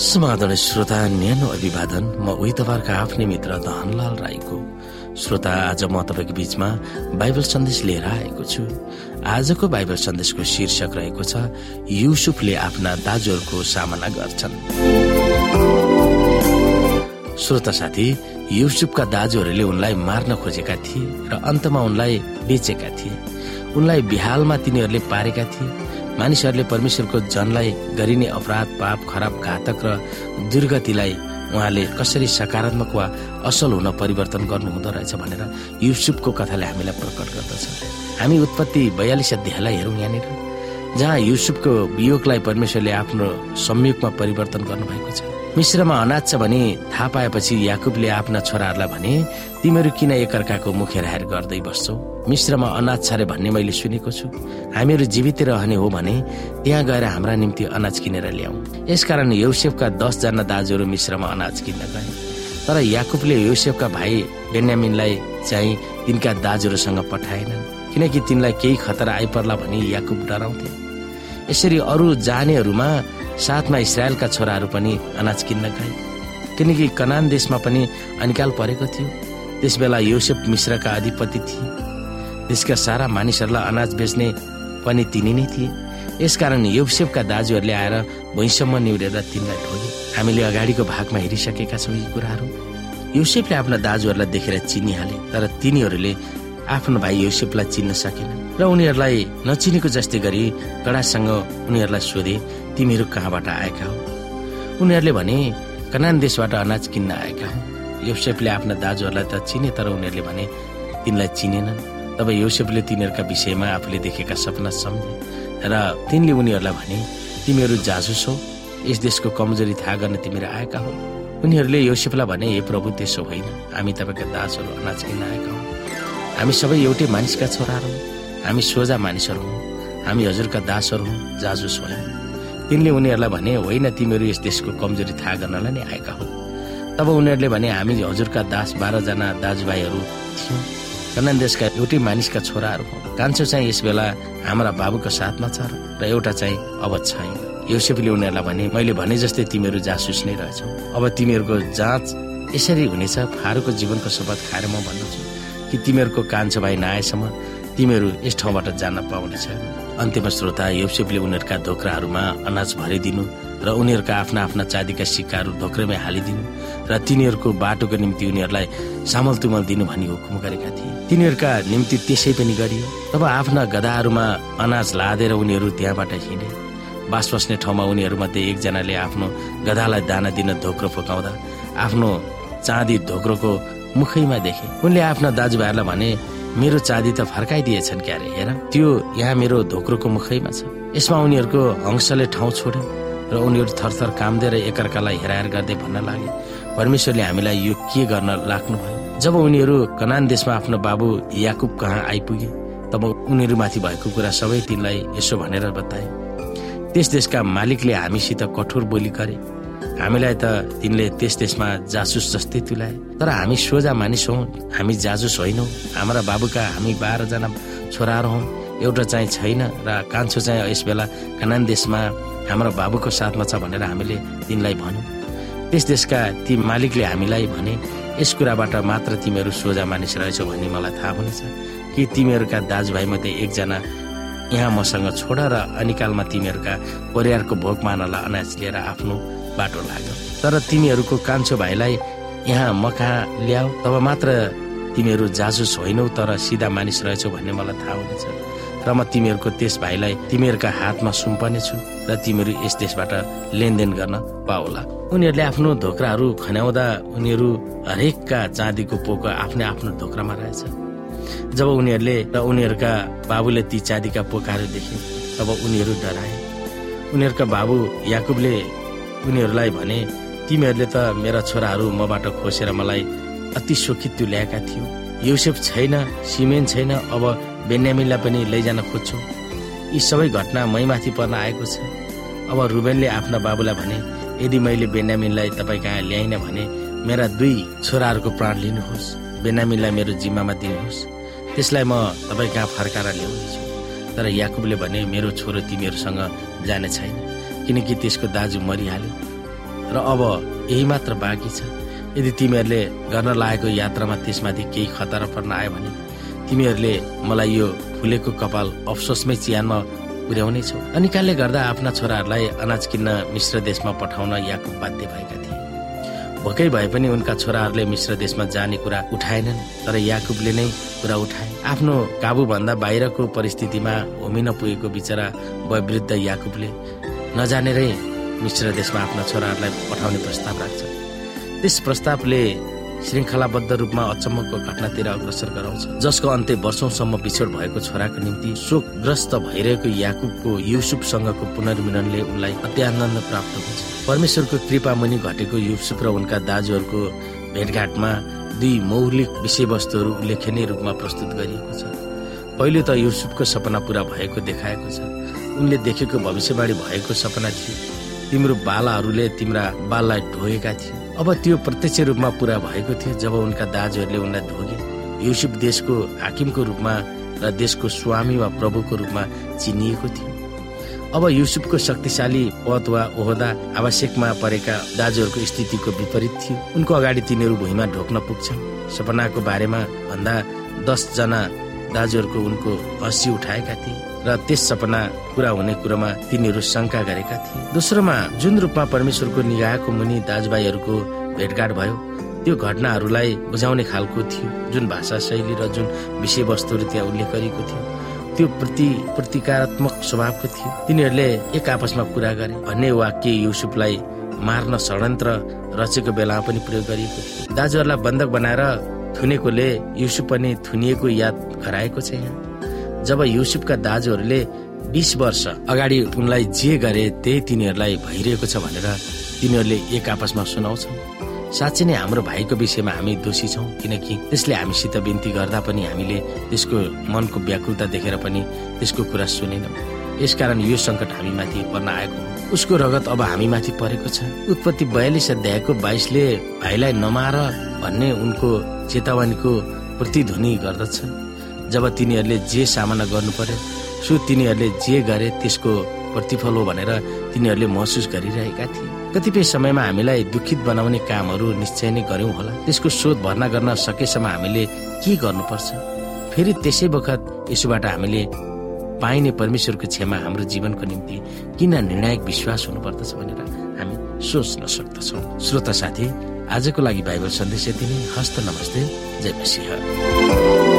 समाधान श्रोता न्यानो अभिवादन म उही तपाईँहरूको आफ्नै मित्र धनलाल राईको। श्रोता आज म तपाईँको बीचमा बाइबल सन्देश लिएर आएको छु। आजको बाइबल सन्देशको शीर्षक रहेको छ युसुफले आफ्ना दाजुहरूको सामना गर्छन्। श्रोता साथी युसुफका दाजुहरूले उनलाई मार्न खोजेका थिए र अन्तमा उनलाई बेचेका थिए। उनलाई बिहालमा तिनीहरूले पारेका थिए। मानिसहरूले परमेश्वरको जनलाई गरिने अपराध पाप खराब घातक र दुर्गतिलाई उहाँले कसरी सकारात्मक वा असल हुन परिवर्तन गर्नु हुँदो रहेछ भनेर युसुफको कथाले हामीलाई प्रकट गर्दछ। हामी उत्पत्ति बयालिस अध्यायलाई हेरौँ यहाँनिर। जहाँ युसुफको वियोगलाई परमेश्वरले आफ्नो संयोगमा परिवर्तन गर्नुभएको छ। मिश्रमा अनाज छ भने थाहा पाएपछि याकुबले आफ्ना छोराहरूलाई भने तिमीहरू किन एकअर्काको मुखेर हेर गर्दै बस्छौ? मिश्रमा अनाज छरे भन्ने मैले सुनेको छु। हामीहरू जीवित रहने हो भने त्यहाँ गएर हाम्रा निम्ति अनाज किनेर ल्याऊ। यसकारण यौसेफका दसजना दाजुहरू मिश्रमा अनाज किन्न गए। तर याकुबले यौसेफका भाइ बेन्यामिनलाई चाहिँ तिनका दाजुहरूसँग पठाएनन्। किनकि तिनलाई केही खतरा आइपर्ला भनी याकुब डराउँथे। यसरी अरू जानेहरूमा साथमा इसरायलका छोराहरू पनि अनाज किन्न गए। किनकि कनान देशमा पनि अनिकाल परेको थियो। त्यस बेला योसेफ मिश्रका अधिपति थिए। देशका सारा मानिसहरूलाई अनाज बेच्ने पनि तिनी नै थिए। यसकारण योसेफका दाजुहरूले आएर भुइँसम्म निहुरेर तिनलाई ठोगे हामीले अगाडिको भागमा हेरिसकेका छौँ यी कुराहरू। युसेफले आफ्ना दाजुहरूलाई देखेर चिनिहाले तर तिनीहरूले आफ्नो भाइ युसेफलाई चिन्न सकेन र उनीहरूलाई नचिनेको जस्तै गरी कडासँग उनीहरूलाई सोधे तिमीहरू कहाँबाट आएका हो? उनीहरूले भने कनान देशबाट अनाज किन्न आएका हो। योसेफले आफ्ना दाजुहरूलाई त चिने तर उनीहरूले भने तिनलाई चिनेनन्। तब योसेफले तिनीहरूका विषयमा आफूले देखेका सपना सम्झे र तिनले उनीहरूलाई भने तिमीहरू जाजुस हो। यस देशको कमजोरी थाहा गर्न तिमीहरू आएका हो। उनीहरूले योसेफलाई भने हे प्रभु त्यसो होइन। हामी तपाईँका दासहरू अनाज किन्न आएका हौ। हामी सबै एउटै मानिसका छोराहरू हामी सोझा मानिसहरू हौ। हामी हजुरका दासहरू हौ जाजुस होइन तिनले उनीहरूलाई भने होइन तिमीहरू यस देशको कमजोरी थाहा गर्नलाई नै आएका हौ। तब उनीहरूले भने हामी हजुरका दास बाह्रजना दाजुभाइहरू थियौँ। कनान देशका एउटै मानिसका छोराहरू हौ। कान्छो चाहिँ यस बेला हाम्रा बाबुको साथमा छ र एउटा चाहिँ अब छैन योसेफले उनीहरूलाई भने मैले भने जस्तै तिमीहरू जासुस नै रहेछौ। अब तिमीहरूको जाँच यसरी हुनेछ। फारूको जीवनको शपथ खाएर म भन्दछु। कि तिमीहरूको कान्छो भाइ नआएसम्म तिमीहरू यस ठाउँबाट जान पाउने छैन अन्त्यमा श्रोता योसेफले उनीहरूका धोक्राहरूमा अनाज भरिदिनु र उनीहरूका आफ्ना आफ्ना चाँदीका सिक्काहरू धोक्रेमै हालिदिनु र तिनीहरूको बाटोको निम्ति उनीहरूलाई सामल तुमल दिनु भनी हुकुम गरेका थिए। तिनीहरूका निम्ति त्यसै पनि गरियो। तब आफ्ना गदाहरूमा अनाज लादेर उनीहरू त्यहाँबाट हिँडे। बास बस्ने ठाउँमा उनीहरूमध्ये एकजनाले आफ्नो गधालाई दाना दिन धोक्रो फकाउँदा आफ्नो चाँदी धोक्रोको मुखैमा देखे। उनले आफ्ना दाजुभाइहरूलाई भने मेरो चाँदी त फर्काइदिएछन् क्यारे हेर। त्यो यहाँ मेरो धोक्रोको मुखैमा छ। यसमा उनीहरूको हंसले ठाउँ छोड्यो र उनीहरू थरथर कामदेर एकअर्कालाई हेराएर गर्दै भन्न लागे। परमेश्वरले हामीलाई यो के गर्न लाग्नुभयो जब उनीहरू कनान देशमा आफ्नो बाबु याकुब कहाँ आइपुगे तब उनीहरूमाथि भएको कुरा सबै तिनलाई यसो भनेर बताए। त्यस देशका मालिकले हामीसित कठोर बोली गरे। हामीलाई त तिनले त्यस देशमा जासुस जस्तै तुलाए। तर हामी सोझा मानिस हौ हामी जाजुस होइनौ। हाम्रा बाबुका हामी बाह्रजना छोराहरू हौ। एउटा चाहिँ छैन र कान्छो चाहिँ यस बेला कनान देशमा हाम्रो बाबुको साथमा छ भनेर हामीले तिनलाई भन्यौँ। त्यस देशका ती मालिकले हामीलाई भने यस कुराबाट मात्र तिमीहरू सोझा मानिस रहेछौ भन्ने मलाई थाहा हुनेछ। कि तिमीहरूका दाजुभाइ मध्ये एकजना यहाँ मसँग छोड र अनिकालमा तिमीहरूका परिवारको भोग मानलाई अनाज लिएर आफ्नो बाटो लाग्यो। तर तिमीहरूको कान्छो भाइलाई यहाँ म कहाँ ल्याऊ तब मात्र तिमीहरू जाजुस होइनौ तर सिधा मानिस रहेछौ भन्ने मलाई थाहा हुनेछ। र म तिमीहरूको त्यस भाइलाई तिमीहरूका हातमा सुम्पने छु र तिमीहरू यस देशबाट लेनदेन गर्न पाओला। उनीहरूले आफ्नो धोक्राहरू खन्याउँदा उनीहरू हरेकका चाँदीको पोको आफ्नै आफ्नो धोक्रामा रहेछ। जब उनीहरूले र उनीहरूका बाबुले ती चाँदीका पोकाहरू देखे तब उनीहरू डराए। उनीहरूका बाबु याकुबले उनीहरूलाई भने तिमीहरूले त मेरा छोराहरू मबाट खोसेर मलाई अति शोखित ल्याएका थियो। युसेफ छैन सिमेन छैन अब बेन्यामिनलाई पनि लैजान खोज्छौ। यी सबै घटना मैमाथि पर्न आएको छ। अब रुबेनले आफ्ना बाबुलाई भने यदि मैले बेन्यामिनलाई तपाईँ कहाँ ल्याइन भने मेरा दुई छोराहरूको प्राण लिनुहोस्। बेन्यामिनलाई मेरो जिम्मामा दिनुहोस्। त्यसलाई म तपाईँ कहाँ फर्काएर ल्याउनेछु? तर याकुबले भने मेरो छोरो तिमीहरूसँग जाने छैन। किनकि त्यसको दाजु मरिहाल्यो। र अब यही मात्र बाँकी छ। यदि तिमीहरूले गर्न लागेको यात्रामा त्यसमाथि केही खतरा पर्न आयो भने तिमीहरूले मलाई यो फुलेको कपाल अफसोसमै चियानमा पुर्याउने छौ अनिकालले गर्दा आफ्ना छोराहरूलाई अनाज किन्न मिश्र देशमा पठाउन याकुब बाध्य भएका थिए। भोकै भए पनि उनका छोराहरूले मिश्र देशमा जाने कुरा उठाएनन् तर याकुबले नै कुरा उठाए। आफ्नो काबुभन्दा बाहिरको परिस्थितिमा होमिन पुगेको बिचरा वयोवृद्ध याकुबले नजानेरै मिश्र देशमा आफ्ना छोराहरूलाई पठाउने प्रस्ताव राख्छ। त्यस प्रस्तावले श्रृङ्खलाबद्ध रूपमा अचम्मको घटनातिर अग्रसर गराउँछ। जसको अन्त्य वर्षौंसम्म बिछोड भएको छोराको निम्ति शोकग्रस्त भइरहेको याकुबको युसुफसँगको पुनर्मिलनले उनलाई अत्यानन्द प्राप्त हुन्छ। परमेश्वरको कृपा मुनि घटेको युसुफ र उनका दाजुहरूको भेटघाटमा दुई मौलिक विषयवस्तुहरू उल्लेखनीय रूपमा प्रस्तुत गरिएको छ। पहिलो त युसुफको सपना पूरा भएको देखाएको छ। उनले देखेको भविष्यवाणी भएको सपना थियो। तिम्रो बालाहरूले तिम्रा बाललाई ढोगेका थिए। अब त्यो प्रत्यक्ष रूपमा पूरा भएको थियो जब उनका दाजुहरूले उनलाई ढोगे। युसुफ देशको हाकिमको रूपमा र देशको स्वामी वा प्रभुको रूपमा चिनिएको थियो। अब युसुफको शक्तिशाली पद वा ओहदा आवश्यकमा परेका दाजुहरूको स्थितिको विपरीत थियो। उनको अगाडि तिनीहरू भुइँमा ढोक्न पुग्छन्। सपनाको बारेमा भन्दा दसजना दाजुहरूको उनको हँसी उठाएका थिए। र त्यस सपना पूरा हुने कुरोमा तिनीहरू शङ्का गरेका थिए। दोस्रोमा जुन रूपमा परमेश्वरको निगाहको मुनि दाजुभाइहरूको भेटघाट भयो त्यो घटनाहरूलाई बुझाउने खालको थियो जुन भाषा शैली र जुन विषयवस्तुहरू त्यहाँ उल्लेख गरिएको थियो। त्यो प्रति प्रतिकारात्मक स्वभावको थियो। तिनीहरूले एक आपसमा कुरा गरे भन्ने वाक्य युसुफलाई मार्न षड्यन्त्र रचेको बेलामा पनि प्रयोग गरिएको थियो। दाजुहरूलाई बन्धक बनाएर थुनेकोले युसुफ पनि थुनिएको याद गराएको छ यहाँ जब युसुफका दाजुहरूले बिस वर्ष अगाडि उनलाई जे गरे त्यही तिनीहरूलाई भइरहेको छ भनेर तिनीहरूले एक आपसमा सुनाउँछन्। साँच्चै नै हाम्रो भाइको विषयमा हामी दोषी छौँ किनकि त्यसले हामीसित बिन्ती गर्दा पनि हामीले त्यसको मनको व्याकुलता देखेर पनि त्यसको कुरा सुनेनौँ। यसकारण यो सङ्कट हामी माथि पर्न आएको हो। उसको रगत अब हामी माथि परेको छ। उत्पत्ति बयालिस अध्यायको बाइसले भाइलाई नमार भन्ने उनको चेतावनीको प्रतिध्वनि गर्दछ। जब तिनीहरूले जे सामना गर्नु पर्यो सो तिनीहरूले जे गरे त्यसको प्रतिफल हो भनेर तिनीहरूले महसुस गरिरहेका थिए। कतिपय समयमा हामीलाई दुखित बनाउने कामहरू निश्चय नै गर्यौँ होला। त्यसको शोध भर्ना गर्न सकेसम्म हामीले के गर्नुपर्छ? फेरि त्यसै बखत यसोबाट हामीले पाइने परमेश्वरको क्षमा हाम्रो जीवनको निम्ति किन निर्णायक विश्वास हुनुपर्दछ भनेर हामी सोच्न सक्दछौँ। श्रोता साथी आजको लागि बाइबल सन्देश यति नै। हस्त नमस्ते। जय मसिंह।